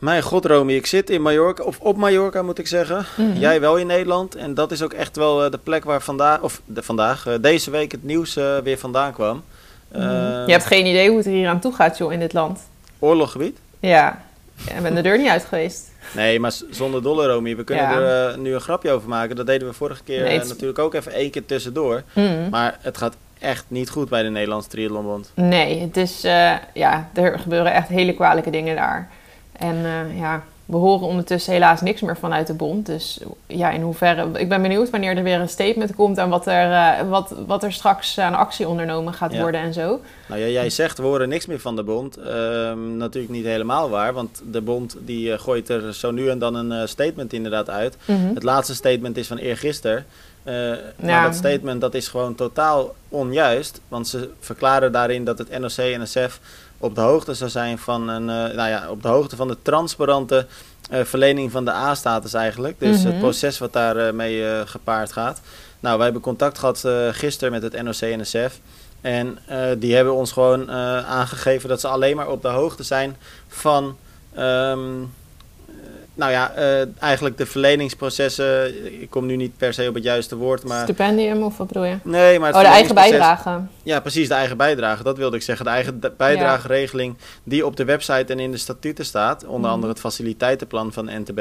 Mijn god, Romy, ik zit in Mallorca, of op Mallorca moet ik zeggen. Mhm. Jij wel in Nederland. En dat is ook echt wel eh, de plek waar vandaag, of de, vandaag, eh, deze week het nieuws eh, weer vandaan kwam. Mhm. Je hebt geen idee hoe het er hier aan toe gaat, joh, in dit land. Oorloggebied? Ja, ik ben de deur niet uit geweest. Nee, maar zonder dolle, Romy. We kunnen Ja. er nu een grapje over maken. Dat deden we vorige keer Nee, natuurlijk ook even één keer tussendoor. Mhm. Maar het gaat echt niet goed bij de Nederlandse Triathlonbond. Nee, het is, ja, er gebeuren echt hele kwalijke dingen daar. En eh, ja, we horen ondertussen helaas niks meer vanuit de bond. Dus ja, in hoeverre... Ik ben benieuwd wanneer er weer een statement komt... en wat er, eh, wat, wat er straks aan actie ondernomen gaat Ja. worden en zo. Nou ja, jij zegt we horen niks meer van de bond. Ehm, natuurlijk niet helemaal waar, want de bond die eh, gooit er zo nu en dan een statement inderdaad uit. Mhm. Het laatste statement is van eergisteren. Maar Ja. dat statement dat is gewoon totaal onjuist. Want ze verklaren daarin dat het NOC-NSF op de hoogte zou zijn van een, eh, nou ja, op de hoogte van de transparante eh, verlening van de A-status eigenlijk. Dus Mhm. het proces wat daarmee mee eh, gepaard gaat. Nou, wij hebben contact gehad eh gisteren met het NOC-NSF. En eh, die hebben ons gewoon aangegeven dat ze alleen maar op de hoogte zijn van. ehm, eh, nou ja, eh, eigenlijk de verleningsprocessen. Ik kom nu niet per se op het juiste woord, maar. Stipendium of wat bedoel je? Nee, maar Oh, de eigen bijdrage. Ja, precies, de eigen bijdrage. Dat wilde ik zeggen. De eigen bijdrageregeling die op de website en in de statuten staat. Onder Mhm. andere het faciliteitenplan van NTB.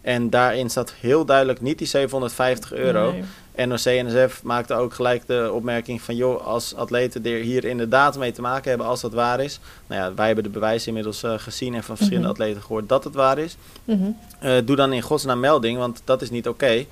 En daarin staat heel duidelijk niet die 750 euro. Nee. NOC-NSF maakte ook gelijk de opmerking van... joh, als atleten er hier inderdaad mee te maken hebben als dat waar is... nou ja, wij hebben de bewijzen inmiddels eh, gezien en van verschillende Mhm. atleten gehoord dat het waar is... Mhm. Eh, doe dan in godsnaam melding, want dat is niet oké.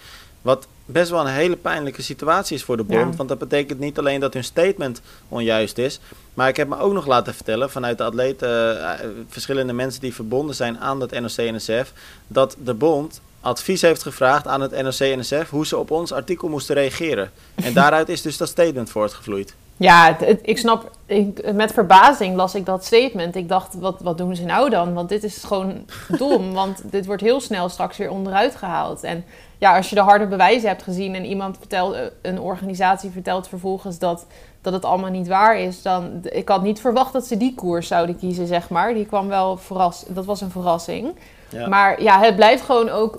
Wat best wel een hele pijnlijke situatie is voor de bond. Ja. Want dat betekent niet alleen dat hun statement onjuist is. Maar ik heb me ook nog laten vertellen vanuit de atleten, eh, verschillende mensen die verbonden zijn aan het NOC-NSF. Dat de bond advies heeft gevraagd aan het NOC-NSF hoe ze op ons artikel moesten reageren. En daaruit is dus dat statement voortgevloeid. Ja, het- het- ik snap, ik, met verbazing las ik dat statement. Ik dacht, wat, wat doen ze nou dan? Want dit is gewoon dom, want dit wordt heel snel straks weer onderuit gehaald. En ja, als je de harde bewijzen hebt gezien en iemand vertelt, eh, een organisatie vertelt vervolgens dat, dat het allemaal niet waar is, dan, ik had niet verwacht dat ze die koers zouden kiezen, zeg maar. Die kwam wel verras, dat was een verrassing. Ja. Maar ja, het blijft gewoon ook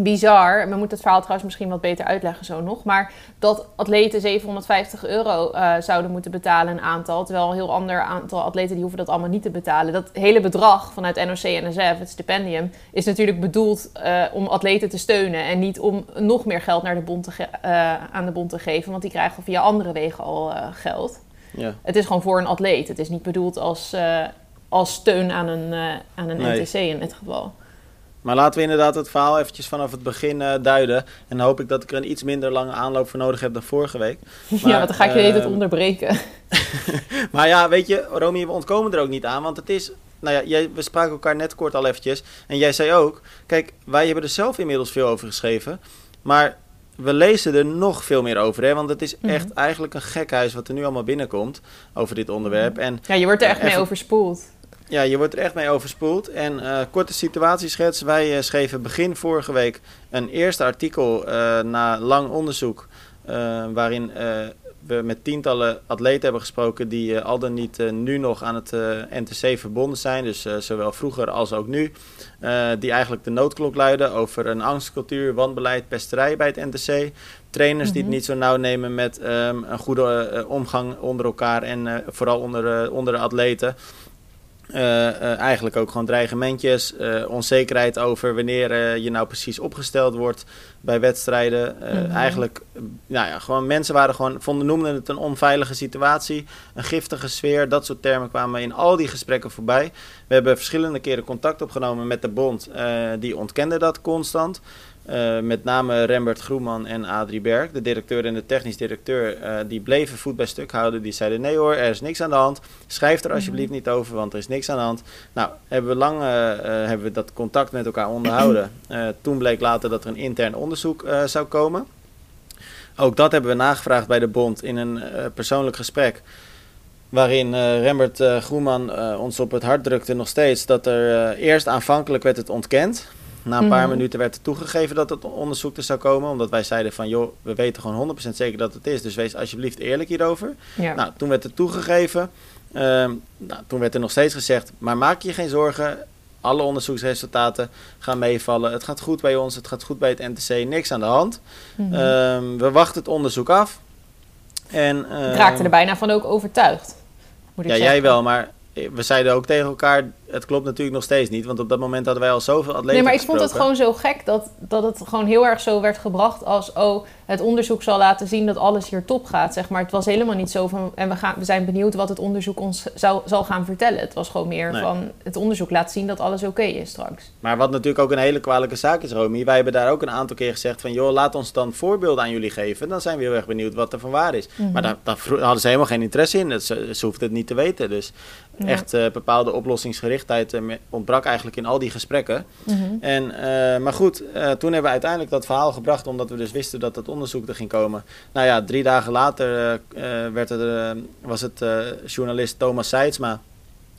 bizar. We moeten het verhaal trouwens misschien wat beter uitleggen zo nog. Maar dat atleten 750 euro eh, zouden moeten betalen een aantal. Terwijl een heel ander aantal atleten die hoeven dat allemaal niet te betalen. Dat hele bedrag vanuit NOC-NSF, het stipendium, is natuurlijk bedoeld eh, om atleten te steunen. En niet om nog meer geld naar de bond te ge- eh, aan de bond te geven. Want die krijgen via andere wegen al geld. Ja. Het is gewoon voor een atleet. Het is niet bedoeld als, als steun aan een, aan een Nee. NTC in dit geval. Maar laten we inderdaad het verhaal eventjes vanaf het begin eh, duiden. En dan hoop ik dat ik er een iets minder lange aanloop voor nodig heb dan vorige week. ja, want dan ga ik je hele tijd ehm, onderbreken. Maar ja, weet je, Romy, we ontkomen er ook niet aan. Want het is, nou ja, jij, we spraken elkaar net kort al eventjes. En jij zei ook, kijk, wij hebben er zelf inmiddels veel over geschreven. Maar we lezen er nog veel meer over, hè. Want het is Mhm. echt eigenlijk een gekhuis wat er nu allemaal binnenkomt over dit onderwerp. En Ja, je wordt er echt mee overspoeld. Ja, je wordt er echt mee overspoeld. En eh, korte situatieschets. Wij eh, schreven begin vorige week een eerste artikel eh, na lang onderzoek. waarin we met tientallen atleten hebben gesproken die al dan niet nu nog aan het NTC verbonden zijn. Dus zowel vroeger als ook nu. die eigenlijk de noodklok luiden over een angstcultuur, wanbeleid, pesterij bij het NTC. Trainers die het Mhm. niet zo nauw nemen met ehm, een goede omgang onder elkaar en vooral onder, onder de atleten. Eh, eh, eigenlijk ook gewoon dreigementjes, eh, onzekerheid over wanneer je nou precies opgesteld wordt bij wedstrijden. Mhm. Eigenlijk, nou ja, gewoon mensen waren gewoon, vonden, noemden het een onveilige situatie, een giftige sfeer. Dat soort termen kwamen in al die gesprekken voorbij. We hebben verschillende keren contact opgenomen met de bond, die ontkende dat constant. Eh, met name Rembert Groeman en Adrie Berg, de directeur en de technisch directeur, eh, die bleven voet bij stuk houden. Die zeiden: nee hoor, er is niks aan de hand. Schrijf er alsjeblieft niet over, want er is niks aan de hand. Nou, hebben we lang eh, hebben we dat contact met elkaar onderhouden. Toen bleek later dat er een intern onderzoek zou komen. Ook dat hebben we nagevraagd bij de bond in een persoonlijk gesprek. Waarin Rembert eh, Groeman ons op het hart drukte nog steeds dat er eerst aanvankelijk werd het ontkend. Na een paar Mhm. minuten werd er toegegeven dat het onderzoek er zou komen. Omdat wij zeiden van joh, we weten gewoon 100% zeker dat het is. Dus wees alsjeblieft eerlijk hierover. Ja. Nou, toen werd het toegegeven. Ehm, nou, toen werd er nog steeds gezegd, maar maak je geen zorgen. Alle onderzoeksresultaten gaan meevallen. Het gaat goed bij ons, het gaat goed bij het NTC, niks aan de hand. Mhm. Ehm, we wachten het onderzoek af. En, Ik ehm, raakte er bijna van ook overtuigd. Moet ik Ja, zeggen. jij wel, maar we zeiden ook tegen elkaar, het klopt natuurlijk nog steeds niet. Want op dat moment hadden wij al zoveel atleten Nee, maar ik vond het gewoon zo gek dat, dat het gewoon heel erg zo werd gebracht als... oh, het onderzoek zal laten zien dat alles hier top gaat, zeg maar. Het was helemaal niet zo van... en we, gaan, we zijn benieuwd wat het onderzoek ons zou, zal gaan vertellen. Het was gewoon meer Nee. van... het onderzoek laat zien dat alles oké is straks. Maar wat natuurlijk ook een hele kwalijke zaak is, Romy. Wij hebben daar ook een aantal keer gezegd van... joh, laat ons dan voorbeelden aan jullie geven. Dan zijn we heel erg benieuwd wat er van waar is. Mhm. Maar daar, hadden ze helemaal geen interesse in. Dat ze, ze hoefden het niet te weten. Dus echt eh, bepaalde oplossingsgerichtheid eh, me- ontbrak eigenlijk in al die gesprekken. Mhm. En, eh, maar goed, eh, toen hebben we uiteindelijk dat verhaal gebracht... omdat we dus wisten dat het onderzoek er ging komen. Nou ja, drie dagen later eh, eh, werd er, eh, was het eh, journalist Thomas Seidsma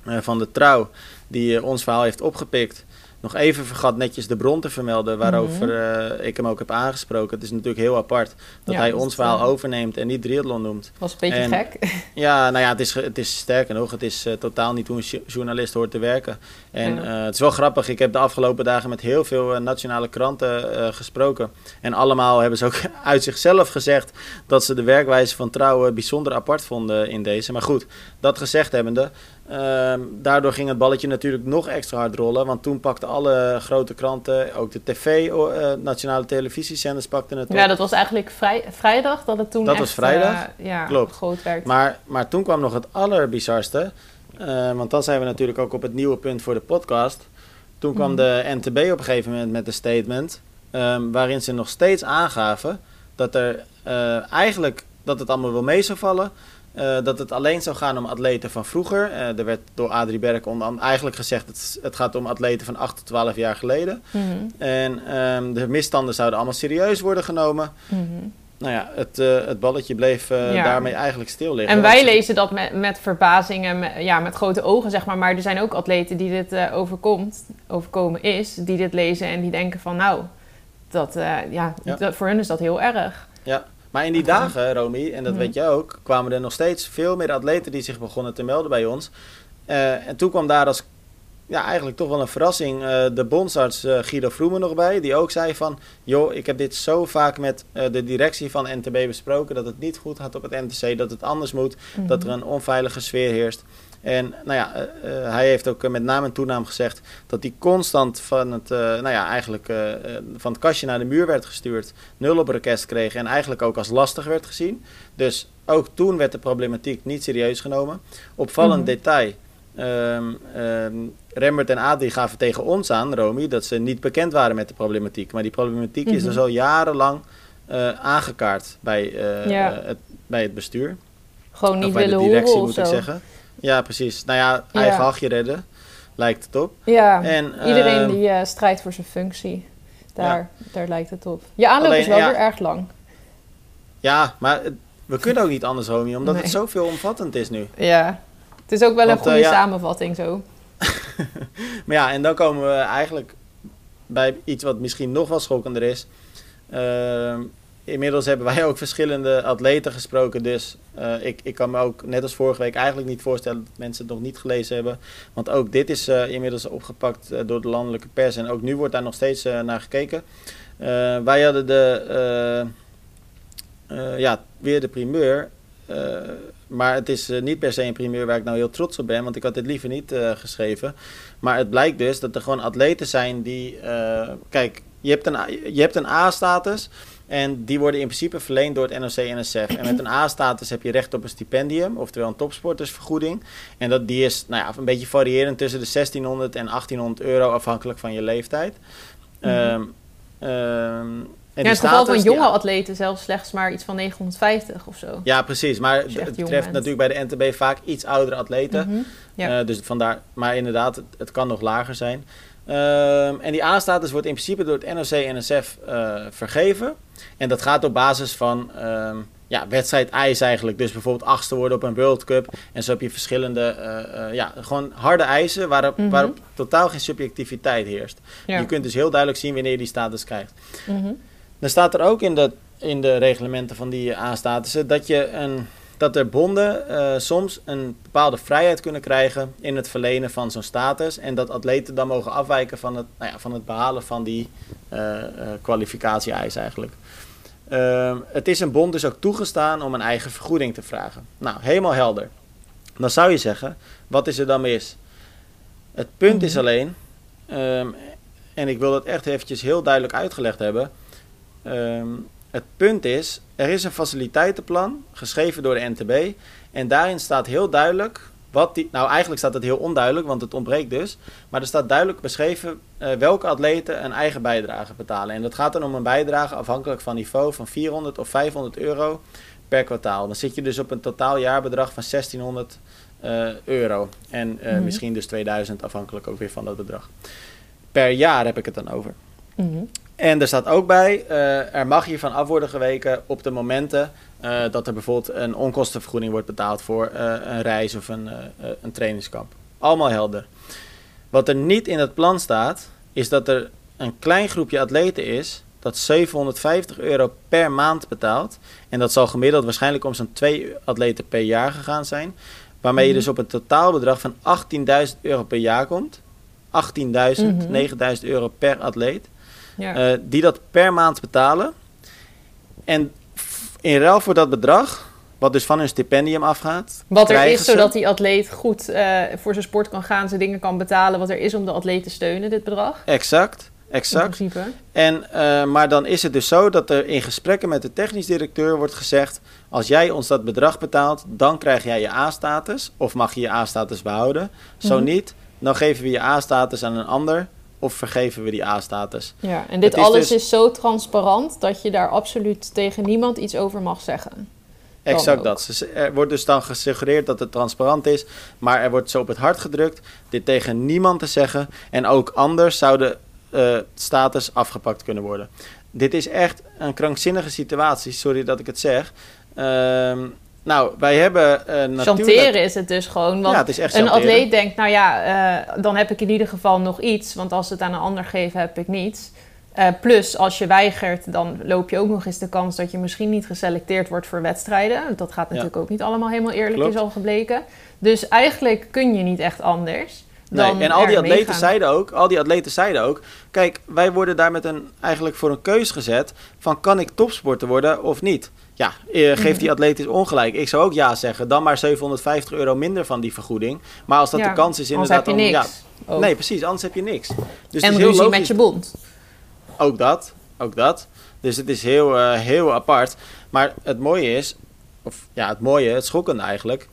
eh, van de Trouw... die eh, ons verhaal heeft opgepikt. Nog even vergat netjes de bron te vermelden... waarover eh, ik hem ook heb aangesproken. Het is natuurlijk heel apart dat Ja, hij ons verhaal eh, overneemt... en niet triathlon noemt. was een beetje En- gek. Ja, nou ja, het is, het is sterker nog, het is eh, totaal niet hoe een jo- journalist hoort te werken. En Ja. het is wel grappig, ik heb de afgelopen dagen met heel veel nationale kranten gesproken. En allemaal hebben ze ook uit zichzelf gezegd dat ze de werkwijze van Trouw eh, bijzonder apart vonden in deze. Maar goed, dat gezegd hebbende, ehm, daardoor ging het balletje natuurlijk nog extra hard rollen. Want toen pakten alle grote kranten, ook de tv, eh, nationale televisiezenders pakten het op. Ja, dat was eigenlijk vrij, vrijdag dat het toen Dat echt, was vrijdag? eh, ja, Klopt. groot werd. Maar, maar toen kwam nog het allerbizarste. eh, want dan zijn we natuurlijk ook op het nieuwe punt voor de podcast. Toen kwam Mhm. de NTB op een gegeven moment met een statement. ehm, waarin ze nog steeds aangaven dat er eigenlijk dat het allemaal wel mee zou vallen. Eh, dat het alleen zou gaan om atleten van vroeger. Eh, er werd door Adrie Berk onder eigenlijk gezegd: het, het gaat om atleten van 8 tot 12 jaar geleden. Mhm, En ehm, de misstanden zouden allemaal serieus worden genomen. mhm. Nou ja, het, eh, het balletje bleef Ja. daarmee eigenlijk stil liggen. En wij ze- lezen dat met, met verbazing en met, ja, met grote ogen, zeg maar. Maar er zijn ook atleten die dit overkomt, overkomen is, die dit lezen en die denken van, nou, dat, ja, Ja. Dat, voor hun is dat heel erg. Ja, maar in die dagen, Romy, en dat Mhm. weet jij ook, kwamen er nog steeds veel meer atleten die zich begonnen te melden bij ons. Eh, en toen kwam daar als, ja, eigenlijk toch wel een verrassing eh, de bondsarts eh, Guido Vroemen nog bij. Die ook zei van, joh, ik heb dit zo vaak met de directie van NTB besproken, dat het niet goed gaat op het NTC, dat het anders moet, dat er een onveilige sfeer heerst. En nou ja, eh, eh, hij heeft ook eh, met naam en toenaam gezegd dat hij constant van het, nou ja, eigenlijk van het kastje naar de muur werd gestuurd, nul op request kreeg en eigenlijk ook als lastig werd gezien. Dus ook toen werd de problematiek niet serieus genomen. Opvallend Mhm. detail. ehm, Rembert en Adrie gaven tegen ons aan, Romy, dat ze niet bekend waren met de problematiek. Maar die problematiek is Mhm. dus al jarenlang aangekaart bij, Ja. het, bij het bestuur. Gewoon Of niet willen directie horen of moet ik zeggen. Ja, precies. Nou ja, eigen hachje redden. Lijkt het op. Ja, En, iedereen ehm, die eh, strijdt voor zijn functie. Daar, daar lijkt het op. Je aanloop Alleen, is wel weer erg lang. Ja, maar we kunnen ook niet anders, Romy, omdat Nee. het zoveel omvattend is nu. Ja. Het is ook wel Want, een goede eh, ja. samenvatting zo. Maar ja, en dan komen we eigenlijk bij iets wat misschien nog wel schokkender is. Ehm, inmiddels hebben wij ook verschillende atleten gesproken. Dus eh, ik, ik kan me ook, net als vorige week, eigenlijk niet voorstellen dat mensen het nog niet gelezen hebben. Want ook dit is eh, inmiddels opgepakt eh, door de landelijke pers. En ook nu wordt daar nog steeds naar gekeken. Wij hadden de, ja, weer de primeur. Maar het is niet per se een primeur waar ik nou heel trots op ben, want ik had dit liever niet geschreven. Maar het blijkt dus dat er gewoon atleten zijn die. kijk, je hebt een, je hebt een A-status. En die worden in principe verleend door het NOC-NSF. En met een A-status heb je recht op een stipendium, oftewel een topsportersvergoeding. En dat, die is nou ja, een beetje variërend tussen de 1600 en 1800 euro, afhankelijk van je leeftijd. Mhm. Ehm, ehm, en Ja, in het geval van die- jonge atleten zelfs slechts maar iets van 950 of zo. Ja, precies. Maar het bent. natuurlijk bij de NTB vaak iets oudere atleten. Mhm. Ja. Eh, dus vandaar, maar inderdaad, het, het kan nog lager zijn. Ehm, en die A-status wordt in principe door het NOC-NSF eh vergeven. En dat gaat op basis van ehm ja, wedstrijd-eis eigenlijk. Dus bijvoorbeeld achtste worden op een World Cup. En zo heb je verschillende, eh, eh, ja, gewoon harde eisen waarop, Mhm. waarop totaal geen subjectiviteit heerst. Ja. Je kunt dus heel duidelijk zien wanneer je die status krijgt. Mhm. Dan staat er ook in de, in de reglementen van die A-statussen dat je een, dat er bonden eh, soms een bepaalde vrijheid kunnen krijgen in het verlenen van zo'n status. En dat atleten dan mogen afwijken van het, nou ja, van het behalen van die uh, kwalificatie-eis eigenlijk. Ehm, het is een bond dus ook toegestaan om een eigen vergoeding te vragen. Nou, helemaal helder. Dan zou je zeggen, wat is er dan mis? Het punt is mhm. alleen, ehm, en ik wil dat echt eventjes heel duidelijk uitgelegd hebben. Ehm, het punt is, er is een faciliteitenplan geschreven door de NTB. En daarin staat heel duidelijk wat die. Nou, eigenlijk staat het heel onduidelijk, want het ontbreekt dus. Maar er staat duidelijk beschreven uh, welke atleten een eigen bijdrage betalen. En dat gaat dan om een bijdrage afhankelijk van niveau van 400 of 500 euro per kwartaal. Dan zit je dus op een totaal jaarbedrag van 1600 uh, eh, euro. En uh, mm misschien dus 2000, afhankelijk ook weer van dat bedrag. Per jaar heb ik het dan over. Mm -hmm. En er staat ook bij, uh, er mag hiervan af worden geweken op de momenten uh, dat er bijvoorbeeld een onkostenvergoeding wordt betaald voor uh, een reis of een, een trainingskamp. Allemaal helder. Wat er niet in het plan staat, is dat er een klein groepje atleten is dat 750 euro per maand betaalt. En dat zal gemiddeld waarschijnlijk om zo'n twee atleten per jaar gegaan zijn. Waarmee je mhm. dus op een totaalbedrag van 18.000 euro per jaar komt. 18.000, mm -hmm. 9.000 euro per atleet. Ja. Uh, die dat per maand betalen. En in ruil voor dat bedrag, wat dus van hun stipendium afgaat. Wat er is, ze... zodat die atleet goed uh, voor zijn sport kan gaan, zijn dingen kan betalen. Wat er is om de atleet te steunen, dit bedrag. Exact. Exact. En, uh, maar dan is het dus zo dat er in gesprekken met de technisch directeur wordt gezegd: als jij ons dat bedrag betaalt, dan krijg jij je A-status. Of mag je je A-status behouden. Zo mhm. niet, dan geven we je A-status aan een ander of vergeven we die A-status. Ja, en dit alles dus is zo transparant dat je daar absoluut tegen niemand iets over mag zeggen. Exact dat. Er wordt dus dan gesuggereerd dat het transparant is, maar er wordt zo op het hart gedrukt dit tegen niemand te zeggen. En ook anders zou de uh, status afgepakt kunnen worden. Dit is echt een krankzinnige situatie, sorry dat ik het zeg. Ehm, nou, wij hebben uh, natuurlijk... Chanteren is het dus gewoon. Want ja, het is echt een atleet denkt, nou ja, uh, dan heb ik in ieder geval nog iets. Want als het aan een ander geven, heb ik niets. Uh, plus, als je weigert, dan loop je ook nog eens de kans dat je misschien niet geselecteerd wordt voor wedstrijden. Dat gaat natuurlijk ook niet allemaal helemaal eerlijk, Klopt. is al gebleken. Dus eigenlijk kun je niet echt anders. Nee, en al die atleten zeiden ook, al die atleten zeiden ook, kijk, wij worden daar met een, eigenlijk voor een keus gezet van kan ik topsporter worden of niet? Ja, eh, geeft die atleet is ongelijk. Ik zou ook ja zeggen. Dan maar 750 euro minder van die vergoeding. Maar als dat de kans is inderdaad... dan, Ja, nee, precies. Anders heb je niks. Dus en heel logisch. met je bond. Ook dat. Ook dat. Dus het is heel, uh, heel apart. Maar het mooie is... Of ja, het mooie, het schokkende eigenlijk...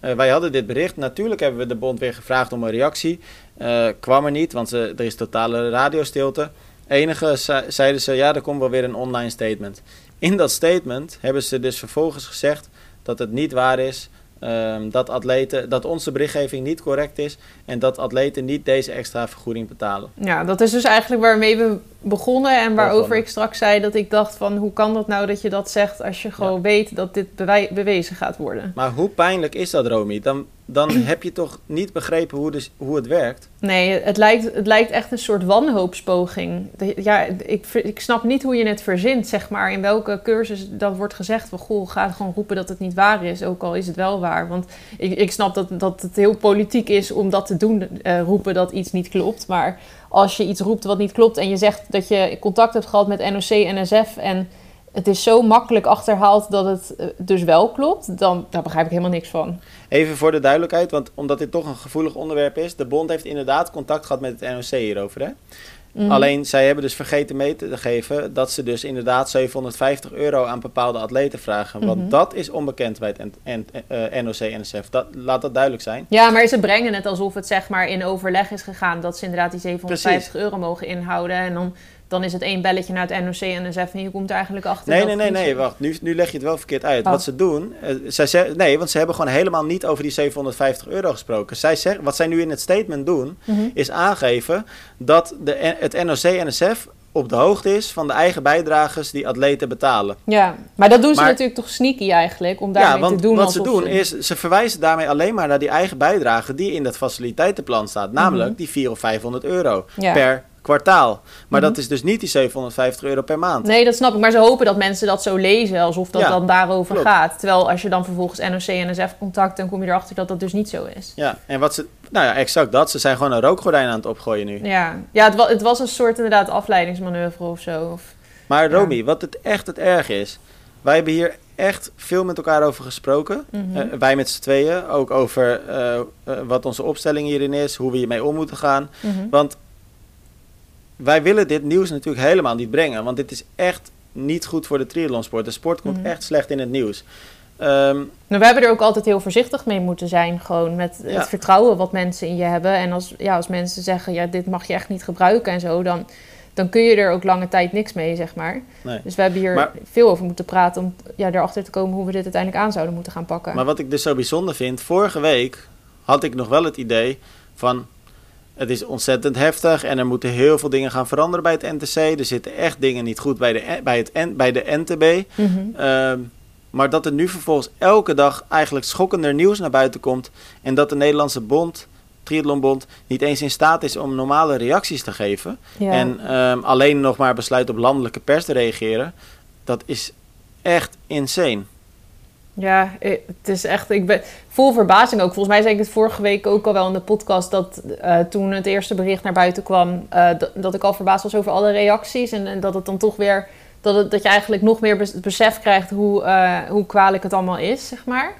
Uh, wij hadden dit bericht. Natuurlijk hebben we de bond weer gevraagd om een reactie. Uh, kwam er niet, want er is totale radiostilte. Enige zeiden ze, ja, er komt wel weer een online statement. In dat statement hebben ze dus vervolgens gezegd dat het niet waar is um, dat, atleten, dat onze berichtgeving niet correct is en dat atleten niet deze extra vergoeding betalen. Ja, dat is dus eigenlijk waarmee we begonnen en waarover ik straks zei dat ik dacht van hoe kan dat nou dat je dat zegt als je gewoon weet dat dit bewezen gaat worden. Maar hoe pijnlijk is dat, Romy? Dan, dan heb je toch niet begrepen hoe, dus, hoe het werkt? Nee, het lijkt, het lijkt echt een soort wanhoopspoging. Ja, ik, ik snap niet hoe je het verzint, zeg maar. In welke cursus dat wordt gezegd van... goh, ga gewoon roepen dat het niet waar is, ook al is het wel waar. Want ik, ik snap dat, dat het heel politiek is om dat te doen, uh, roepen dat iets niet klopt. Maar als je iets roept wat niet klopt en je zegt dat je contact hebt gehad met NOC, NSF... en het is zo makkelijk achterhaald dat het eh, dus wel klopt, dan daar begrijp ik helemaal niks van. Even voor de duidelijkheid, want omdat dit toch een gevoelig onderwerp is, de bond heeft inderdaad contact gehad met het NOC hierover. Hè? Mhm. Alleen zij hebben dus vergeten mee te geven dat ze dus inderdaad 750 euro aan bepaalde atleten vragen. Want mhm. dat is onbekend bij het uh, NOC-NSF. Dat, laat dat duidelijk zijn. Ja, maar ze brengen het alsof het zeg maar in overleg is gegaan dat ze inderdaad die 750 euro mogen inhouden. En dan dan is het één belletje naar het NOC en zegt van je komt er eigenlijk achter. Nee, nee, nee, nee, wacht. Nu, nu leg je het wel verkeerd uit. Wat oh. ze doen, uh, zij nee, want ze hebben gewoon helemaal niet over die 750 euro gesproken. Zij zeggen, wat zij nu in het statement doen, mhm. is aangeven dat de, het NOC-NSF op de hoogte is van de eigen bijdragers die atleten betalen. Ja, maar dat doen ze natuurlijk toch sneaky eigenlijk, om daarmee ja, want te doen wat ze doen is, ze verwijzen daarmee alleen maar naar die eigen bijdrage die in dat faciliteitenplan staat. Namelijk mhm. die 400 of 500 euro per kwartaal. Maar Mhm. dat is dus niet die 750 euro per maand. Nee, dat snap ik. Maar ze hopen dat mensen dat zo lezen, alsof dat Ja, dan daarover klopt. gaat. Terwijl als je dan vervolgens NOC-NSF contact, dan kom je erachter dat dat dus niet zo is. Ja, en wat ze... Nou ja, exact dat. Ze zijn gewoon een rookgordijn aan het opgooien nu. Ja, ja het, wa het was een soort inderdaad afleidingsmanoeuvre of zo. Of, Maar Ja. Romy, wat het echt het erg is... Wij hebben hier echt veel met elkaar over gesproken. Mhm. Eh, wij met z'n tweeën. Ook over eh, eh, wat onze opstelling hierin is. Hoe we hiermee om moeten gaan. Mhm. Want wij willen dit nieuws natuurlijk helemaal niet brengen. Want dit is echt niet goed voor de triathlonsport. De sport komt Mhm. echt slecht in het nieuws. Ehm, Nou, we hebben er ook altijd heel voorzichtig mee moeten zijn. Gewoon met Ja. het vertrouwen wat mensen in je hebben. En als, ja, als mensen zeggen, ja, dit mag je echt niet gebruiken en zo, dan, dan kun je er ook lange tijd niks mee, zeg maar. nee. Dus we hebben hier Maar- veel over moeten praten om ja, erachter te komen hoe we dit uiteindelijk aan zouden moeten gaan pakken. Maar wat ik dus zo bijzonder vind, vorige week had ik nog wel het idee van het is ontzettend heftig en er moeten heel veel dingen gaan veranderen bij het NTC. Er zitten echt dingen niet goed bij de, bij het, bij de NTB. Mhm. Ehm, maar dat er nu vervolgens elke dag eigenlijk schokkender nieuws naar buiten komt. En dat de Nederlandse bond, Triathlonbond, niet eens in staat is om normale reacties te geven. Ja. En ehm, alleen nog maar besluit op landelijke pers te reageren. Dat is echt insane. Ja, eh, het is echt. Ik ben vol verbazing ook. Volgens mij zei ik het vorige week ook al wel in de podcast. Dat eh, toen het eerste bericht naar buiten kwam. eh, dat, dat ik al verbaasd was over alle reacties. En, en dat het dan toch weer. Dat, het, dat je eigenlijk nog meer bes- besef krijgt hoe, hoe kwalijk het allemaal is, zeg maar.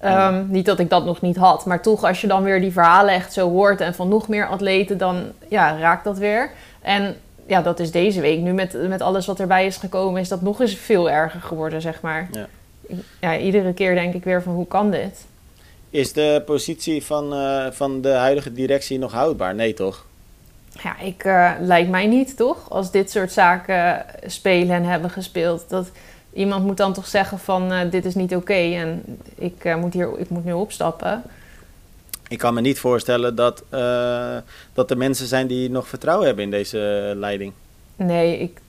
Ja. Ehm, Niet dat ik dat nog niet had. Maar toch, als je dan weer die verhalen echt zo hoort. En van nog meer atleten, dan ja, raakt dat weer. En ja, dat is deze week. Nu met, met alles wat erbij is gekomen, is dat nog eens veel erger geworden, zeg maar. Ja. Ja, iedere keer denk ik weer van hoe kan dit? Is de positie van, eh, van de huidige directie nog houdbaar? Nee, toch? Ja, ik eh, lijkt mij niet, toch? Als dit soort zaken spelen en hebben gespeeld. Dat iemand moet dan toch zeggen van eh, dit is niet oké en ik, moet hier, ik moet nu opstappen. Ik kan me niet voorstellen dat, dat er mensen zijn die nog vertrouwen hebben in deze leiding. Nee, ik,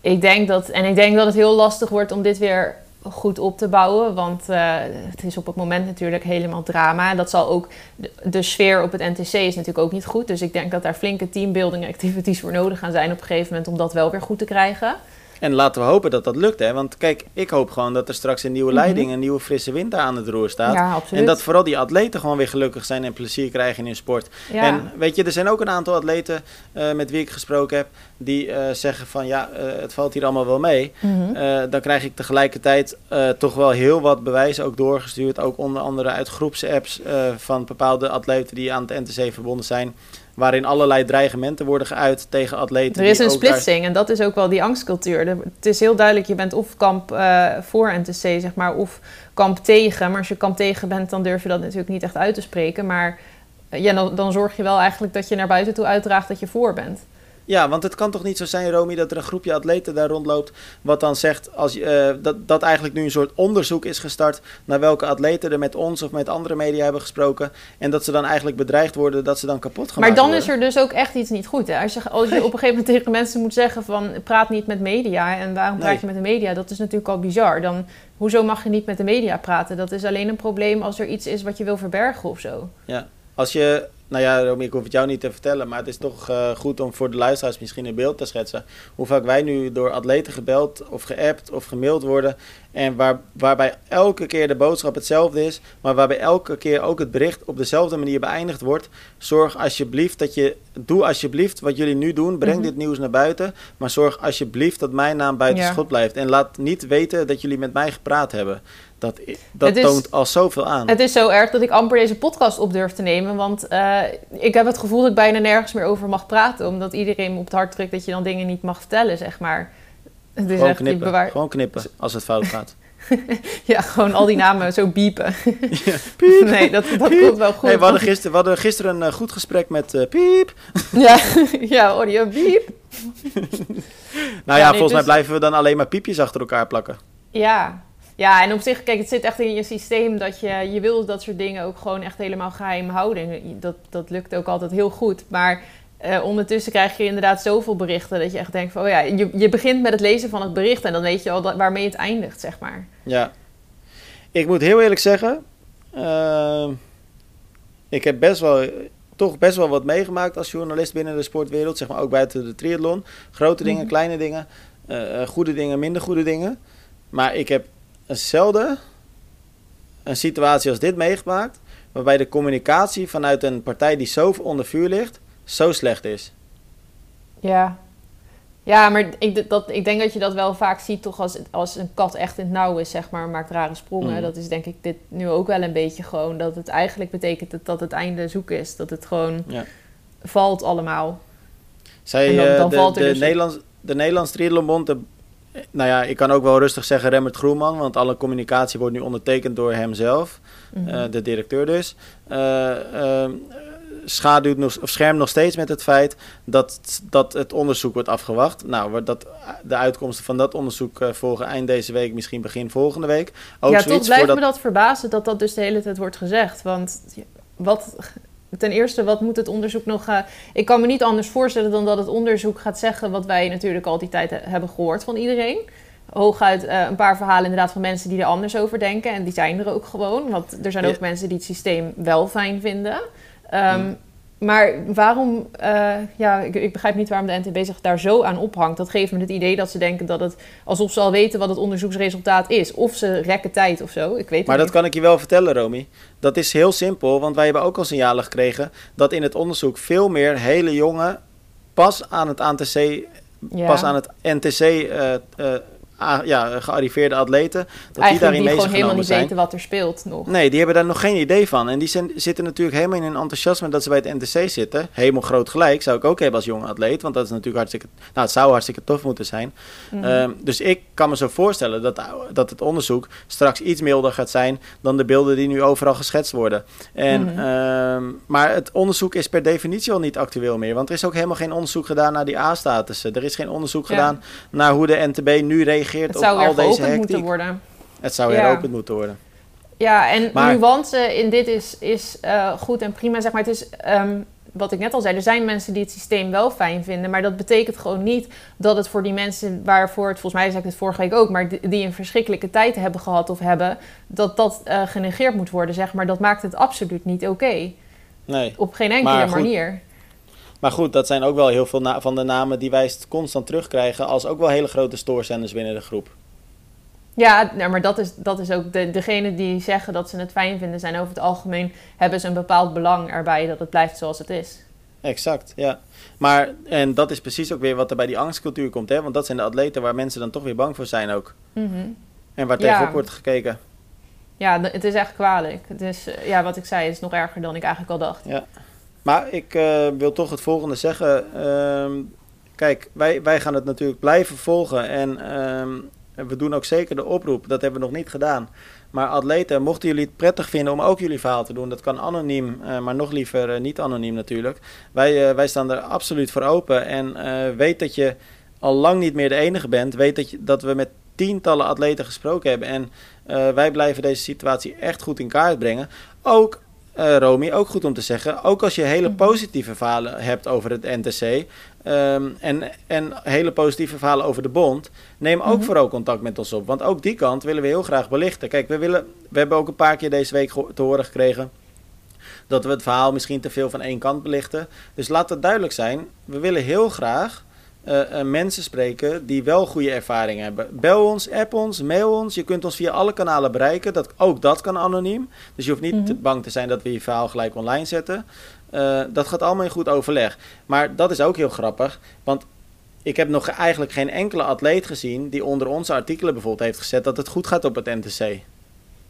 ik denk dat. En ik denk dat het heel lastig wordt om dit weer goed op te bouwen. Want eh, het is op het moment natuurlijk helemaal drama. En dat zal ook. De, de sfeer op het NTC is natuurlijk ook niet goed. Dus ik denk dat daar flinke teambuilding activities voor nodig gaan zijn op een gegeven moment om dat wel weer goed te krijgen. En laten we hopen dat dat lukt, hè? Want kijk, ik hoop gewoon dat er straks een nieuwe Mhm. leiding, een nieuwe frisse wind daar aan het roer staat. Ja. En dat vooral die atleten gewoon weer gelukkig zijn en plezier krijgen in hun sport. ja. En weet je, er zijn ook een aantal atleten eh, met wie ik gesproken heb, die eh, zeggen van ja, eh, het valt hier allemaal wel mee. Mhm. Dan krijg ik tegelijkertijd toch wel heel wat bewijzen ook doorgestuurd. Ook onder andere uit groepsapps van bepaalde atleten die aan het NTC verbonden zijn. Waarin allerlei dreigementen worden geuit tegen atleten. Er is een daar- splitsing en dat is ook wel die angstcultuur. Het is heel duidelijk, je bent of kamp eh, voor NTC, zeg maar, of kamp tegen. Maar als je kamp tegen bent, dan durf je dat natuurlijk niet echt uit te spreken. Maar eh, ja, dan, dan zorg je wel eigenlijk dat je naar buiten toe uitdraagt dat je voor bent. Ja, want het kan toch niet zo zijn, Romy, dat er een groepje atleten daar rondloopt. wat dan zegt als, eh, dat, dat eigenlijk nu een soort onderzoek is gestart. naar welke atleten er met ons of met andere media hebben gesproken. En dat ze dan eigenlijk bedreigd worden dat ze dan kapot gaan Maar dan is er dus ook echt iets niet goed. Hè? Als, je, als je Nee. op een gegeven moment tegen mensen moet zeggen van praat niet met media. En waarom praat Nee. je met de media? Dat is natuurlijk al bizar. Dan, hoezo mag je niet met de media praten? Dat is alleen een probleem als er iets is wat je wil verbergen of zo. Als je, nou ja, Romy, ik hoef het jou niet te vertellen, maar het is toch eh, goed om voor de luisteraars misschien een beeld te schetsen. Hoe vaak wij nu door atleten gebeld of geappt of gemaild worden. En waar, waarbij elke keer de boodschap hetzelfde is, maar waarbij elke keer ook het bericht op dezelfde manier beëindigd wordt. Zorg alsjeblieft dat je, doe alsjeblieft wat jullie nu doen, breng Mhm. dit nieuws naar buiten. Maar zorg alsjeblieft dat mijn naam buiten Ja. schot blijft. En laat niet weten dat jullie met mij gepraat hebben. Dat, dat is- toont al zoveel aan. Het is zo erg dat ik amper deze podcast op durf te nemen. Want eh, ik heb het gevoel dat ik bijna nergens meer over mag praten. Omdat iedereen me op het hart drukt dat je dan dingen niet mag vertellen, zeg maar. Het is Gewoon knippen, bewaar... gewoon knippen als het fout gaat. Ja, gewoon al die namen zo biepen. Ja, Nee, dat, dat komt wel goed. We, hadden gisteren, we hadden gisteren een eh, goed gesprek met eh, Piep. Ja, ja audio biep. Nou ja, Ja, nee, volgens mij dus- blijven we dan alleen maar piepjes achter elkaar plakken. Ja. ja, en op zich, kijk, het zit echt in je systeem dat je, je wil dat soort dingen ook gewoon echt helemaal geheim houden. En Dat, dat lukt ook altijd heel goed. Maar eh, ondertussen krijg je inderdaad zoveel berichten dat je echt denkt van, oh ja, je, je begint met het lezen van het bericht en dan weet je al dat, waarmee het eindigt, zeg maar. Ja. Ik moet heel eerlijk zeggen, eh, ik heb best wel toch best wel wat meegemaakt als journalist binnen de sportwereld. Zeg maar ook buiten de triathlon. Grote dingen, Mhm. kleine dingen. eh, eh, goede dingen, minder goede dingen. Maar ik heb zelden een situatie als dit meegemaakt. Waarbij de communicatie vanuit een partij die zo onder vuur ligt, zo slecht is. Ja. Ja, maar ik, dat, ik denk dat je dat wel vaak ziet toch als, als een kat echt in het nauw is, zeg maar, maakt rare sprongen. Mm. Dat is denk ik dit nu ook wel een beetje gewoon, dat het eigenlijk betekent dat, dat het einde zoek is. Dat het gewoon Ja. valt allemaal. Zij, En dan- eh, dan de, valt er de, dus- Nederlands, de Nederlands Triathlonbond, de, nou ja, ik kan ook wel rustig zeggen Remmert Groenman, want alle communicatie wordt nu ondertekend door hemzelf, Mhm. eh, de directeur dus. Eh, eh, schaduwt nog, of schermt nog steeds met het feit dat, dat het onderzoek wordt afgewacht. Nou, dat, de uitkomsten van dat onderzoek eh, volgen eind deze week, misschien begin volgende week. Ook ja, toch blijft me dat verbazen dat dat dus de hele tijd wordt gezegd. Want wat, ten eerste, wat moet het onderzoek nog... eh, ik kan me niet anders voorstellen dan dat het onderzoek gaat zeggen... wat wij natuurlijk al die tijd he- hebben gehoord van iedereen. Hooguit eh, een paar verhalen inderdaad van mensen die er anders over denken. En die zijn er ook gewoon. Want er zijn ook mensen die het systeem wel fijn vinden. Ehm, Mm. Maar waarom, eh, ja, ik, ik begrijp niet waarom de NTB zich daar zo aan ophangt. Dat geeft me het idee dat ze denken dat het, alsof ze al weten wat het onderzoeksresultaat is. Of ze rekken tijd of zo, ik weet Maar dat niet. kan ik je wel vertellen, Romy. Dat is heel simpel, want wij hebben ook al signalen gekregen dat in het onderzoek veel meer hele jonge, pas aan het ANTC, Ja. pas aan het NTC eh, eh, a- ja, gearriveerde atleten, dat die daarin die gewoon helemaal niet zijn. weten wat er speelt nog. Nee, die hebben daar nog geen idee van. En die zijn, zitten natuurlijk helemaal in een enthousiasme dat ze bij het NTC zitten. Helemaal groot gelijk, zou ik ook hebben als jonge atleet. Want dat is natuurlijk hartstikke, nou het zou hartstikke tof moeten zijn. Mhm. Ehm, dus ik kan me zo voorstellen dat, dat het onderzoek straks iets milder gaat zijn dan de beelden die nu overal geschetst worden. En, Mhm. ehm, maar het onderzoek is per definitie al niet actueel meer. Want er is ook helemaal geen onderzoek gedaan naar die A-statussen. Er is geen onderzoek Ja. gedaan naar hoe de NTB nu reageert het op zou weer al deze geopend hectiek. moeten worden. Het zou Ja. heropend moeten worden. Ja, en Maar- nuance in dit is, is eh, goed en prima. Zeg maar, het is, ehm, wat ik net al zei, er zijn mensen die het systeem wel fijn vinden. Maar dat betekent gewoon niet dat het voor die mensen waarvoor het, volgens mij zei ik het vorige week ook, maar die, een verschrikkelijke tijd hebben gehad of hebben, dat dat eh, genegeerd moet worden. Zeg maar, dat maakt het absoluut niet oké. Nee. Op geen enkele Maar goed, manier. Maar goed, dat zijn ook wel heel veel van de namen die wij constant terugkrijgen als ook wel hele grote stoorzenders binnen de groep. Ja, nou, maar dat is, dat is ook de, degene die zeggen dat ze het fijn vinden, zijn over het algemeen hebben ze een bepaald belang erbij dat het blijft zoals het is. Exact, ja. Maar, en dat is precies ook weer wat er bij die angstcultuur komt, hè? Want dat zijn de atleten waar mensen dan toch weer bang voor zijn ook. Mhm. En waar Ja. tegenop wordt gekeken. Ja, het is echt kwalijk. Het is, eh, ja, wat ik zei, is nog erger dan ik eigenlijk al dacht. Maar ik eh, wil toch het volgende zeggen. Ehm, kijk, wij, wij gaan het natuurlijk blijven volgen. En ehm, we doen ook zeker de oproep. Dat hebben we nog niet gedaan. Maar atleten, mochten jullie het prettig vinden om ook jullie verhaal te doen, dat kan anoniem, eh, maar nog liever eh, niet anoniem natuurlijk. Wij, wij staan er absoluut voor open. En weet dat je al lang niet meer de enige bent. Weet dat, je, dat we met tientallen atleten gesproken hebben. En wij blijven deze situatie echt goed in kaart brengen. Ook eh Romy, ook goed om te zeggen. Ook als je hele Mhm. positieve verhalen hebt over het NTC. ehm, en, en hele positieve verhalen over de bond. Neem ook Mhm. vooral contact met ons op. Want ook die kant willen we heel graag belichten. Kijk, we, willen, we hebben ook een paar keer deze week te horen gekregen. Dat we het verhaal misschien te veel van één kant belichten. Dus laat het duidelijk zijn. We willen heel graag eh, eh, mensen spreken die wel goede ervaring hebben. Bel ons, app ons, mail ons. Je kunt ons via alle kanalen bereiken. Dat, ook dat kan anoniem. Dus je hoeft niet Mhm. bang te zijn dat we je verhaal gelijk online zetten. Eh, dat gaat allemaal in goed overleg. Maar dat is ook heel grappig. Want ik heb nog eigenlijk geen enkele atleet gezien die onder onze artikelen bijvoorbeeld heeft gezet dat het goed gaat op het NTC.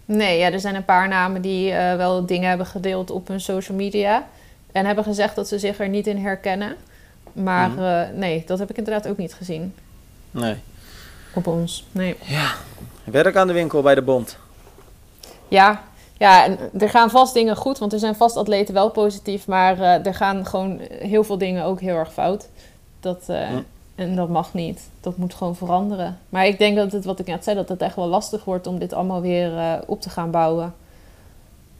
Nee, ja, er zijn een paar namen die wel dingen hebben gedeeld op hun social media. En hebben gezegd dat ze zich er niet in herkennen. Maar Mhm. eh, nee, dat heb ik inderdaad ook niet gezien Nee. op ons. Nee. Werk aan de winkel bij de bond. Ja, ja en er gaan vast dingen goed, want er zijn vast atleten wel positief. Maar eh, er gaan gewoon heel veel dingen ook heel erg fout. Dat, eh. En dat mag niet. Dat moet gewoon veranderen. Maar ik denk dat het, wat ik net zei, dat het echt wel lastig wordt om dit allemaal weer op te gaan bouwen.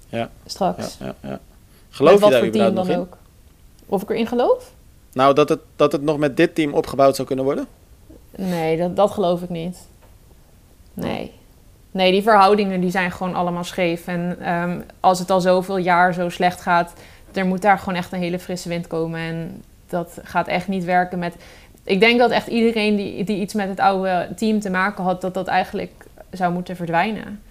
Ja. Straks. Ja, ja, ja. Geloof Met je wat daar voor team überhaupt nog dan in? ook. Of ik erin geloof? Nou, dat het, dat het nog met dit team opgebouwd zou kunnen worden? Nee, dat, dat geloof ik niet. Nee. Nee, die verhoudingen die zijn gewoon allemaal scheef. En ehm, als het al zoveel jaar zo slecht gaat, er moet daar gewoon echt een hele frisse wind komen. En dat gaat echt niet werken met... Ik denk dat echt iedereen die, die iets met het oude team te maken had... dat dat eigenlijk zou moeten verdwijnen.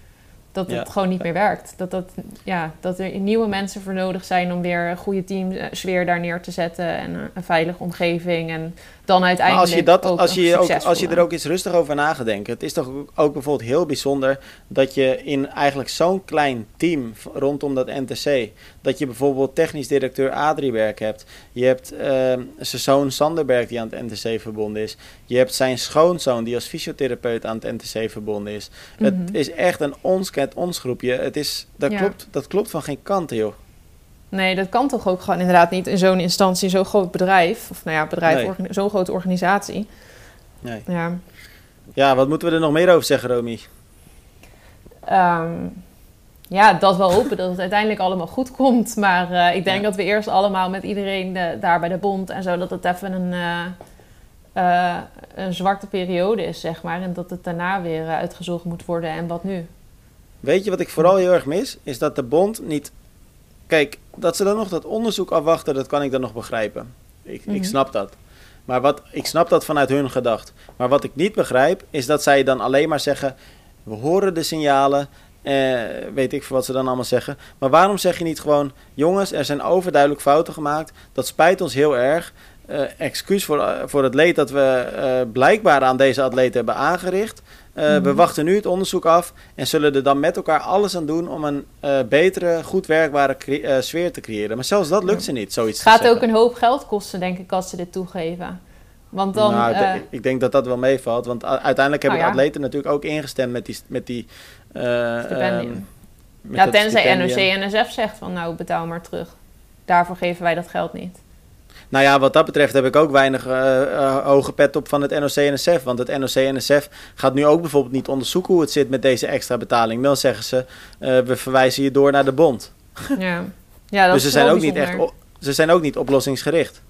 Dat het Ja. gewoon niet meer werkt. Dat, dat, ja, dat er nieuwe mensen voor nodig zijn om weer een goede teamsfeer daar neer te zetten. En een, een veilige omgeving. En dan Maar uiteindelijk als je, dat, ook als, je ook, als je er ook eens rustig over na gaat denken. Het is toch ook- bijvoorbeeld heel bijzonder dat je in eigenlijk zo'n klein team rondom dat NTC. Dat je bijvoorbeeld technisch directeur Adrieberg hebt. Je hebt ehm, zijn zoon Sanderberg die aan het NTC verbonden is. Je hebt zijn schoonzoon die als fysiotherapeut aan het NTC verbonden is. Mhm. Het is echt een ons kent ons groepje. Het is, dat, Ja. klopt, dat klopt van geen kanten joh. Nee, dat kan toch ook gewoon inderdaad niet in zo'n instantie, zo'n groot bedrijf. Of nou ja, bedrijf, Nee. zo'n grote organisatie. Nee. Ja. Ja, wat moeten we er nog meer over zeggen Romy? Ehm, ja, dat wel hopen dat het uiteindelijk allemaal goed komt. Maar eh, ik denk Ja. dat we eerst allemaal met iedereen eh, daar bij de bond en zo, dat het even een, eh, een zwarte periode is, zeg maar. En dat het daarna weer uitgezocht moet worden. En wat nu? Weet je wat ik vooral heel erg mis? Is dat de bond niet. Kijk, dat ze dan nog dat onderzoek afwachten, dat kan ik dan nog begrijpen. Ik, Mhm. ik snap dat. Maar wat, ik snap dat vanuit hun gedacht. Maar wat ik niet begrijp, is dat zij dan alleen maar zeggen: we horen de signalen. Eh, weet ik veel wat ze dan allemaal zeggen. Maar waarom zeg je niet gewoon: jongens, er zijn overduidelijk fouten gemaakt. Dat spijt ons heel erg. Eh, excuus voor, eh, voor het leed dat we eh, blijkbaar aan deze atleten hebben aangericht. Eh, We Mhm. wachten nu het onderzoek af en zullen er dan met elkaar alles aan doen om een eh, betere, goed werkbare eh, sfeer te creëren. Maar zelfs dat lukt ze niet, zoiets Het gaat te ook een hoop geld kosten, denk ik, als ze dit toegeven. Want dan... nou, ik denk dat dat wel meevalt, want uiteindelijk hebben Nou ja. de atleten natuurlijk ook ingestemd met die, met die ehm, met ja, tenzij. NOC-NSF zegt van nou, betaal maar terug. Daarvoor geven wij dat geld niet. Nou ja, wat dat betreft heb ik ook weinig eh, eh, hoge pet op van het NOC-NSF. Want het NOC-NSF gaat nu ook bijvoorbeeld niet onderzoeken hoe het zit met deze extra betaling. Dan zeggen ze, eh, we verwijzen je door naar de bond. Ja, ja dat dus ze zijn, ook niet echt, ze zijn ook niet oplossingsgericht.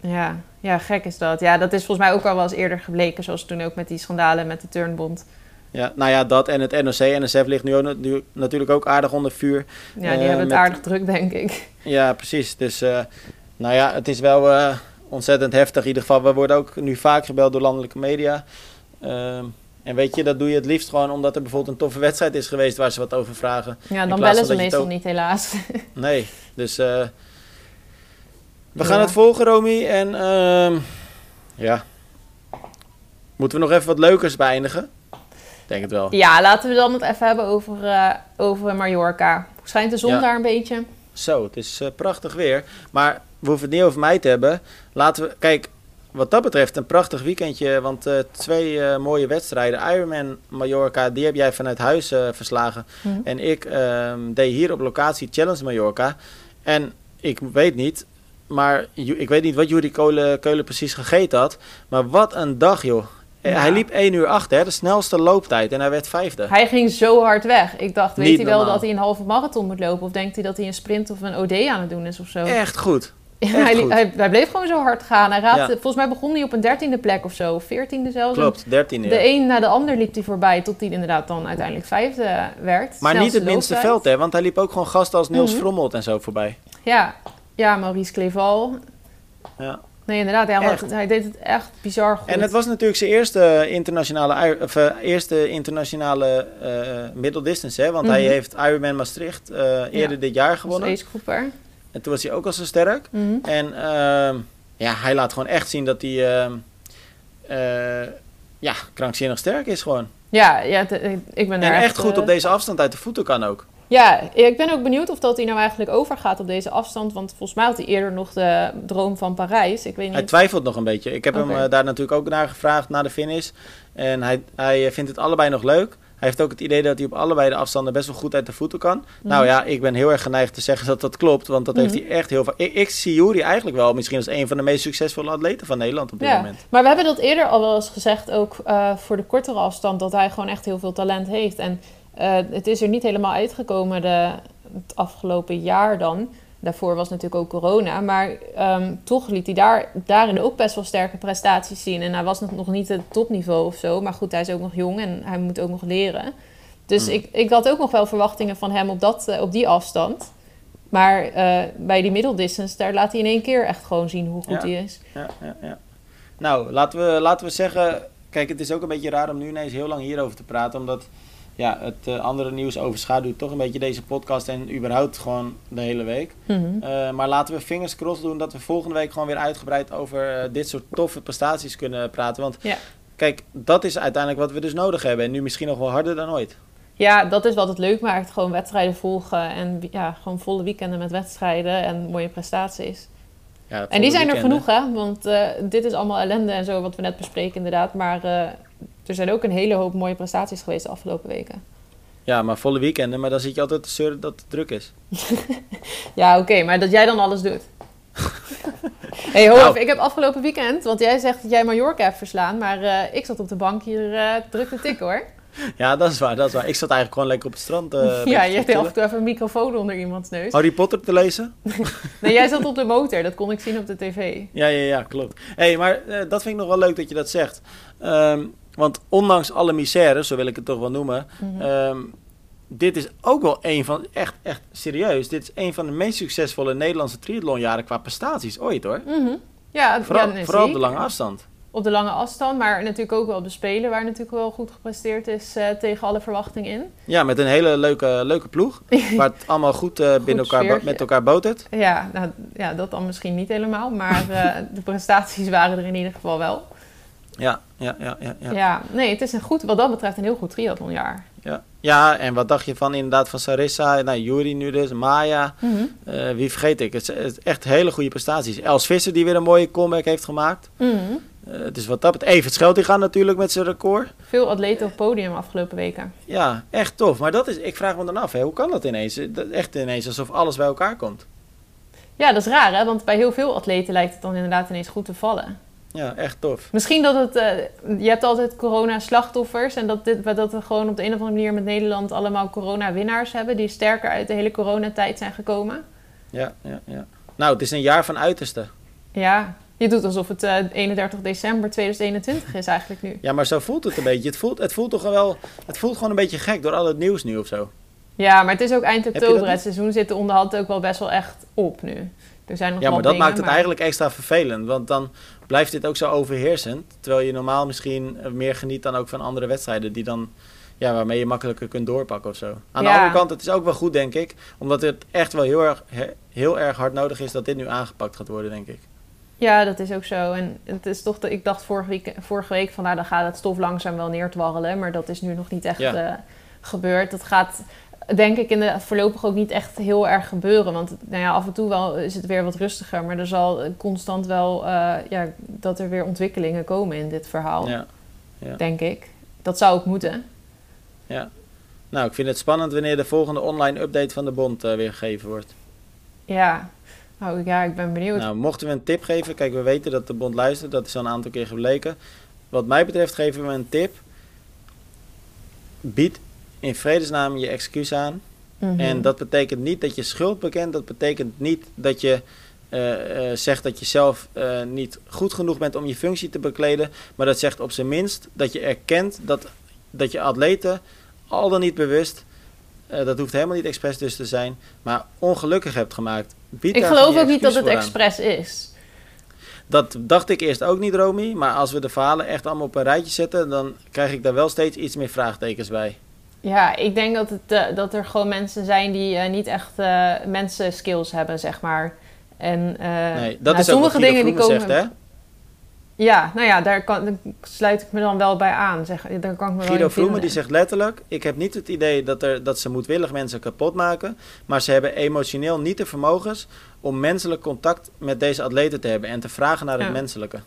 Ja, ja, gek is dat. Ja, dat is volgens mij ook al wel eens eerder gebleken. Zoals toen ook met die schandalen met de Turnbond. Ja, nou ja, dat en het NOC-NSF ligt nu, ook, nu natuurlijk ook aardig onder vuur. Ja, die hebben het met- aardig druk, denk ik. Ja, precies. Dus nou ja, het is wel eh, ontzettend heftig. In ieder geval, we worden ook nu vaak gebeld door landelijke media. Ehm, en weet je, dat doe je het liefst gewoon omdat er bijvoorbeeld een toffe wedstrijd is geweest waar ze wat over vragen. Ja, dan bellen ze meestal ook- niet, helaas. Nee, dus eh, we gaan het volgen, Romy. En ehm, ja, moeten we nog even wat leukers beëindigen? Denk het wel. ja, laten we dan het even hebben over, eh, over Mallorca. Schijnt de zon Ja. daar een beetje? Zo, het is prachtig weer. Maar we hoeven het niet over mij te hebben. Laten we, kijk, wat dat betreft een prachtig weekendje. Want eh, twee eh, mooie wedstrijden. Ironman Mallorca, die heb jij vanuit huis eh, verslagen. Mhm. En ik ehm, deed hier op locatie Challenge Mallorca. En ik weet niet, maar ik weet niet wat Juri Keulen, Keulen precies gegeten had. Maar wat een dag, joh. Ja. Hij liep 1 uur 8, hè, de snelste looptijd. En hij werd vijfde. Hij ging zo hard weg. Ik dacht, weet Niet hij wel normaal. dat hij een halve marathon moet lopen? Of denkt hij dat hij een sprint of een OD aan het doen is of zo? Echt goed. Hij, hij, hij bleef gewoon zo hard gaan. Hij raakte, Ja. Volgens mij begon hij op een dertiende plek of zo. Veertiende zelfs. Klopt, 13 De een na de ander liep hij voorbij. Tot hij inderdaad dan uiteindelijk vijfde werd. Maar niet het minste looptijd. veld, hè? Want hij liep ook gewoon gasten als Niels Mhm. Frommelt en zo voorbij. Ja, ja Maurice Cleval. Ja. Nee, inderdaad. Hij, deed het echt bizar goed. En het was natuurlijk zijn eerste internationale, of, eh, eerste internationale eh middle distance, hè? Want hij Mhm. heeft Ironman Maastricht eerder Ja, dit jaar Als gewonnen. En toen was hij ook al zo sterk. Mhm. En ehm, ja, hij laat gewoon echt zien dat hij eh, ja, krankzinnig sterk is gewoon. Ja, ja het- ik ben daar En echt goed eh, op deze afstand uit de voeten kan ook. Ja, ik ben ook benieuwd of dat hij nou eigenlijk overgaat op deze afstand. Want volgens mij had hij eerder nog de droom van Parijs. Ik weet niet. Hij twijfelt nog een beetje. Ik heb hem eh, daar natuurlijk ook naar gevraagd, na de finish. En hij, hij eh, vindt het allebei nog leuk. Hij heeft ook het idee dat hij op allebei de afstanden best wel goed uit de voeten kan. Nou ja, ik ben heel erg geneigd te zeggen dat dat klopt. Want dat heeft Mhm. hij echt heel vaak. Ik, ik zie Juri eigenlijk wel misschien als een van de meest succesvolle atleten van Nederland op dit Ja, moment. maar we hebben dat eerder al wel eens gezegd, ook eh, voor de kortere afstand, dat hij gewoon echt heel veel talent heeft. En eh, het is er niet helemaal uitgekomen de, het afgelopen jaar dan. Daarvoor was natuurlijk ook corona. Maar ehm, toch liet hij daar, daarin ook best wel sterke prestaties zien. En hij was nog, nog niet het topniveau of zo. Maar goed, hij is ook nog jong en hij moet ook nog leren. Dus Mm. ik, ik had ook nog wel verwachtingen van hem op, dat, eh, op die afstand. Maar uh, bij die middeldistance, daar laat hij in één keer echt gewoon zien hoe goed Ja. hij is. Ja, ja, ja. Nou, laten we, laten we zeggen... Kijk, het is ook een beetje raar om nu ineens heel lang hierover te praten. Omdat ja, het eh, andere nieuws overschaduwt toch een beetje deze podcast. En überhaupt gewoon de hele week. Mhm. Eh, maar laten we fingers crossed doen dat we volgende week gewoon weer uitgebreid over eh, dit soort toffe prestaties kunnen praten. Want Ja. kijk, dat is uiteindelijk wat we dus nodig hebben. En nu misschien nog wel harder dan ooit. Ja, dat is wat het leuk maakt. Gewoon wedstrijden volgen en ja, gewoon volle weekenden met wedstrijden en mooie prestaties. Ja, En die zijn er genoeg, hè? Want dit is allemaal ellende en zo, wat we net bespreken, inderdaad. Maar er zijn ook een hele hoop mooie prestaties geweest de afgelopen weken. Ja, maar volle weekenden. Maar dan zit je altijd te zeuren dat het druk is. Ja, oké, maar dat jij dan alles doet. hey, ho, Nou. ik heb afgelopen weekend, want jij zegt dat jij Mallorca hebt verslaan, maar eh, ik zat op de bank hier eh druk te tikken hoor. Ja, dat is waar, dat is waar. Ik zat eigenlijk gewoon lekker op het strand. eh, ja, je hebt af en toe even een microfoon onder iemands neus. Harry Potter te lezen? Nee, jij zat op de motor, dat kon ik zien op de tv. Ja, ja, ja, klopt. hey, maar eh, dat vind ik nog wel leuk dat je dat zegt. Ehm, want ondanks alle misère, zo wil ik het toch wel noemen... Mhm. ehm, dit is ook wel een van, echt, echt serieus... dit is een van de meest succesvolle Nederlandse triathlonjaren qua prestaties ooit, hoor. Mhm. Ja, Vooral, ja, vooral op de lange afstand. Op de lange afstand, maar natuurlijk ook wel op de Spelen, waar natuurlijk wel goed gepresteerd is eh, tegen alle verwachting in. Ja, met een hele leuke, leuke ploeg. waar het allemaal goed, eh, binnen elkaar, met elkaar botert. Ja, nou, ja, dat dan misschien niet helemaal, maar eh, de prestaties waren er in ieder geval wel. Ja, ja, ja, ja. Ja. Ja. nee, het is een goed, wat dat betreft een heel goed triathlonjaar. ja. ja, en wat dacht je van inderdaad van Sarissa? Nou, Juri nu dus, Maya. Mhm. wie vergeet ik? Het is, echt hele goede prestaties. Els Visser die weer een mooie comeback heeft gemaakt. Mhm. Dus wat dat betreft, Evert die gaat natuurlijk met zijn record. Veel atleten op podium afgelopen weken. Ja, echt tof. Maar dat is, ik vraag me dan af, hè, hoe kan dat ineens? Eh, dat- Echt ineens alsof alles bij elkaar komt. Ja, dat is raar, hè? Want bij heel veel atleten lijkt het dan inderdaad ineens goed te vallen. Ja, echt tof. Misschien dat het... eh, je hebt altijd corona-slachtoffers... en dat, dit, dat we gewoon op de een of andere manier met Nederland... allemaal corona-winnaars hebben... die sterker uit de hele coronatijd zijn gekomen. Ja, ja, ja. Nou, het is een jaar van uiterste. Ja, je doet alsof het eh, 31 december 2021 is eigenlijk nu. Ja, maar zo voelt het een beetje. Het voelt, het voelt toch wel, het voelt gewoon een beetje gek door al het nieuws nu of zo. Ja, maar het is ook eind oktober. Het seizoen zit er onderhand ook wel best wel echt op nu. Er zijn nog Ja, maar dat dingen, maakt het maar- eigenlijk extra vervelend. Want dan blijft dit ook zo overheersend. Terwijl je normaal misschien eh, meer geniet dan ook van andere wedstrijden die dan, ja, waarmee je makkelijker kunt doorpakken of zo. Aan de andere kant, het is ook wel goed, denk ik. Omdat het echt wel heel erg, he- heel erg hard nodig is dat dit nu aangepakt gaat worden, denk ik. Ja, dat is ook zo. En het is toch, dat ik dacht vorige week, vorige week van nou, dan gaat het stof langzaam wel neertwarrelen. Maar dat is nu nog niet echt Ja. eh, gebeurd. Dat gaat, denk ik, in de, voorlopig ook niet echt heel erg gebeuren. Want nou ja, af en toe wel is het weer wat rustiger. Maar er zal constant wel, eh, ja, dat er weer ontwikkelingen komen in dit verhaal. Ja. ja. Denk ik. Dat zou ook moeten. Nou, ik vind het spannend wanneer de volgende online update van de bond eh, weer gegeven wordt. Ja. Nou ja, ik ben benieuwd. Nou, mochten we een tip geven, kijk, we weten dat de bond luistert, dat is al een aantal keer gebleken. Wat mij betreft geven we een tip. Bied in vredesnaam je excuus aan. Mhm. En dat betekent niet dat je schuld bekent, dat betekent niet dat je eh, eh, zegt dat je zelf eh, niet goed genoeg bent om je functie te bekleden, maar dat zegt op zijn minst dat je erkent dat, dat je atleten, al dan niet bewust, dat hoeft helemaal niet expres dus te zijn, maar ongelukkig hebt gemaakt. Ik geloof ook niet dat het expres is. Dat dacht ik eerst ook niet, Romy. Maar als we de verhalen echt allemaal op een rijtje zetten, dan krijg ik daar wel steeds iets meer vraagtekens bij. Ja, ik denk dat, het, eh, dat er gewoon mensen zijn die eh, niet echt eh mensen skills hebben, zeg maar. En nee, dat nou, is ook sommige wat Guido dingen die komen. zegt, hè? Ja, nou ja, daar, kan, daar sluit ik me dan wel bij aan. Zeg, daar kan ik me Guido Vroemen die zegt letterlijk: Ik heb niet het idee dat, er, dat ze moedwillig mensen kapot maken. Maar ze hebben emotioneel niet de vermogens om menselijk contact met deze atleten te hebben en te vragen naar het Ja. menselijke.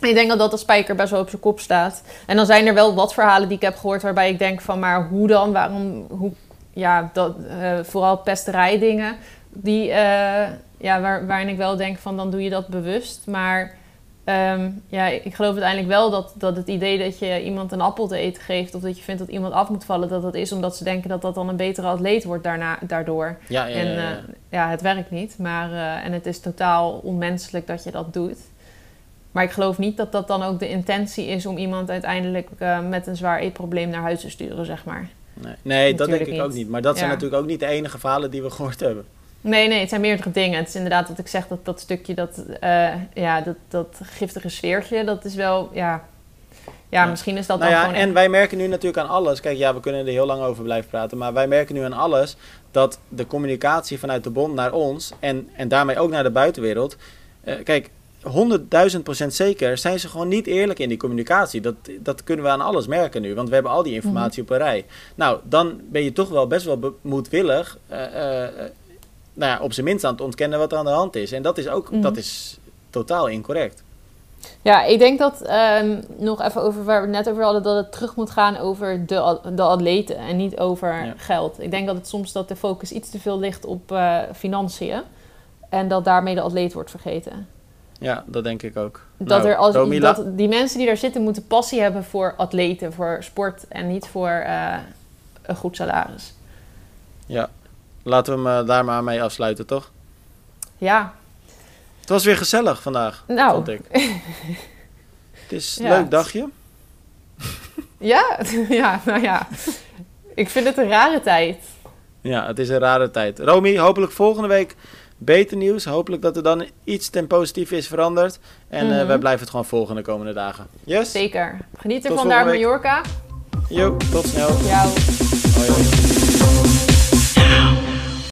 Ik denk dat dat de spijker best wel op zijn kop staat. En dan zijn er wel wat verhalen die ik heb gehoord waarbij ik denk van, maar hoe dan? Waarom? Hoe, ja, dat, eh, vooral pesterijdingen. Die, eh, ja, waar, waarin ik wel denk van, dan doe je dat bewust. Maar ehm, ja, ik geloof uiteindelijk wel dat, dat het idee dat je iemand een appel te eten geeft... of dat je vindt dat iemand af moet vallen, dat dat is omdat ze denken dat dat dan een betere atleet wordt daarna, daardoor. Ja, ja, En ja, ja. eh, ja, het werkt niet. Maar, eh, en het is totaal onmenselijk dat je dat doet. Maar ik geloof niet dat dat dan ook de intentie is om iemand uiteindelijk eh, met een zwaar eetprobleem naar huis te sturen, zeg maar. Nee, nee dat denk ik ook niet. Maar dat zijn natuurlijk ook niet de enige verhalen die we gehoord hebben. Nee, nee, het zijn meerdere dingen. Het is inderdaad wat ik zeg, dat, dat stukje, dat, eh, ja, dat, dat giftige sfeertje, dat is wel, ja... Ja, misschien is dat Nou dan ja, gewoon... en wij merken nu natuurlijk aan alles. Kijk, ja, we kunnen er heel lang over blijven praten. Maar wij merken nu aan alles dat de communicatie vanuit de bond naar ons en, en daarmee ook naar de buitenwereld. eh, kijk, honderdduizend procent zeker zijn ze gewoon niet eerlijk in die communicatie. Dat, dat kunnen we aan alles merken nu, want we hebben al die informatie op een rij. Nou, dan ben je toch wel best wel moedwillig, eh, nou ja, op zijn minst aan het ontkennen wat er aan de hand is. En dat is ook, Mhm. dat is totaal incorrect. Ja, ik denk dat ehm, nog even over waar we het net over hadden, dat het terug moet gaan over de, de atleten en niet over Ja. geld. Ik denk dat het soms dat de focus iets te veel ligt op eh, financiën en dat daarmee de atleet wordt vergeten. Ja, dat denk ik ook. Dat, Nou, er als, Romila- dat die mensen die daar zitten moeten passie hebben voor atleten, voor sport en niet voor eh, een goed salaris. Ja, laten we hem eh, daar maar mee afsluiten, toch? Ja, Het was weer gezellig vandaag, nou, vond ik. Het is een Ja. leuk dagje. ja, ja, nou ja. Ik vind het een rare tijd. Ja, het is een rare tijd. Romy, hopelijk volgende week beter nieuws. Hopelijk dat er dan iets ten positieve is veranderd. En Mhm. wij blijven het gewoon volgen de komende dagen. Yes? Zeker. Geniet ervan daar op week. Mallorca. Jo, tot snel. Hoi, hoi.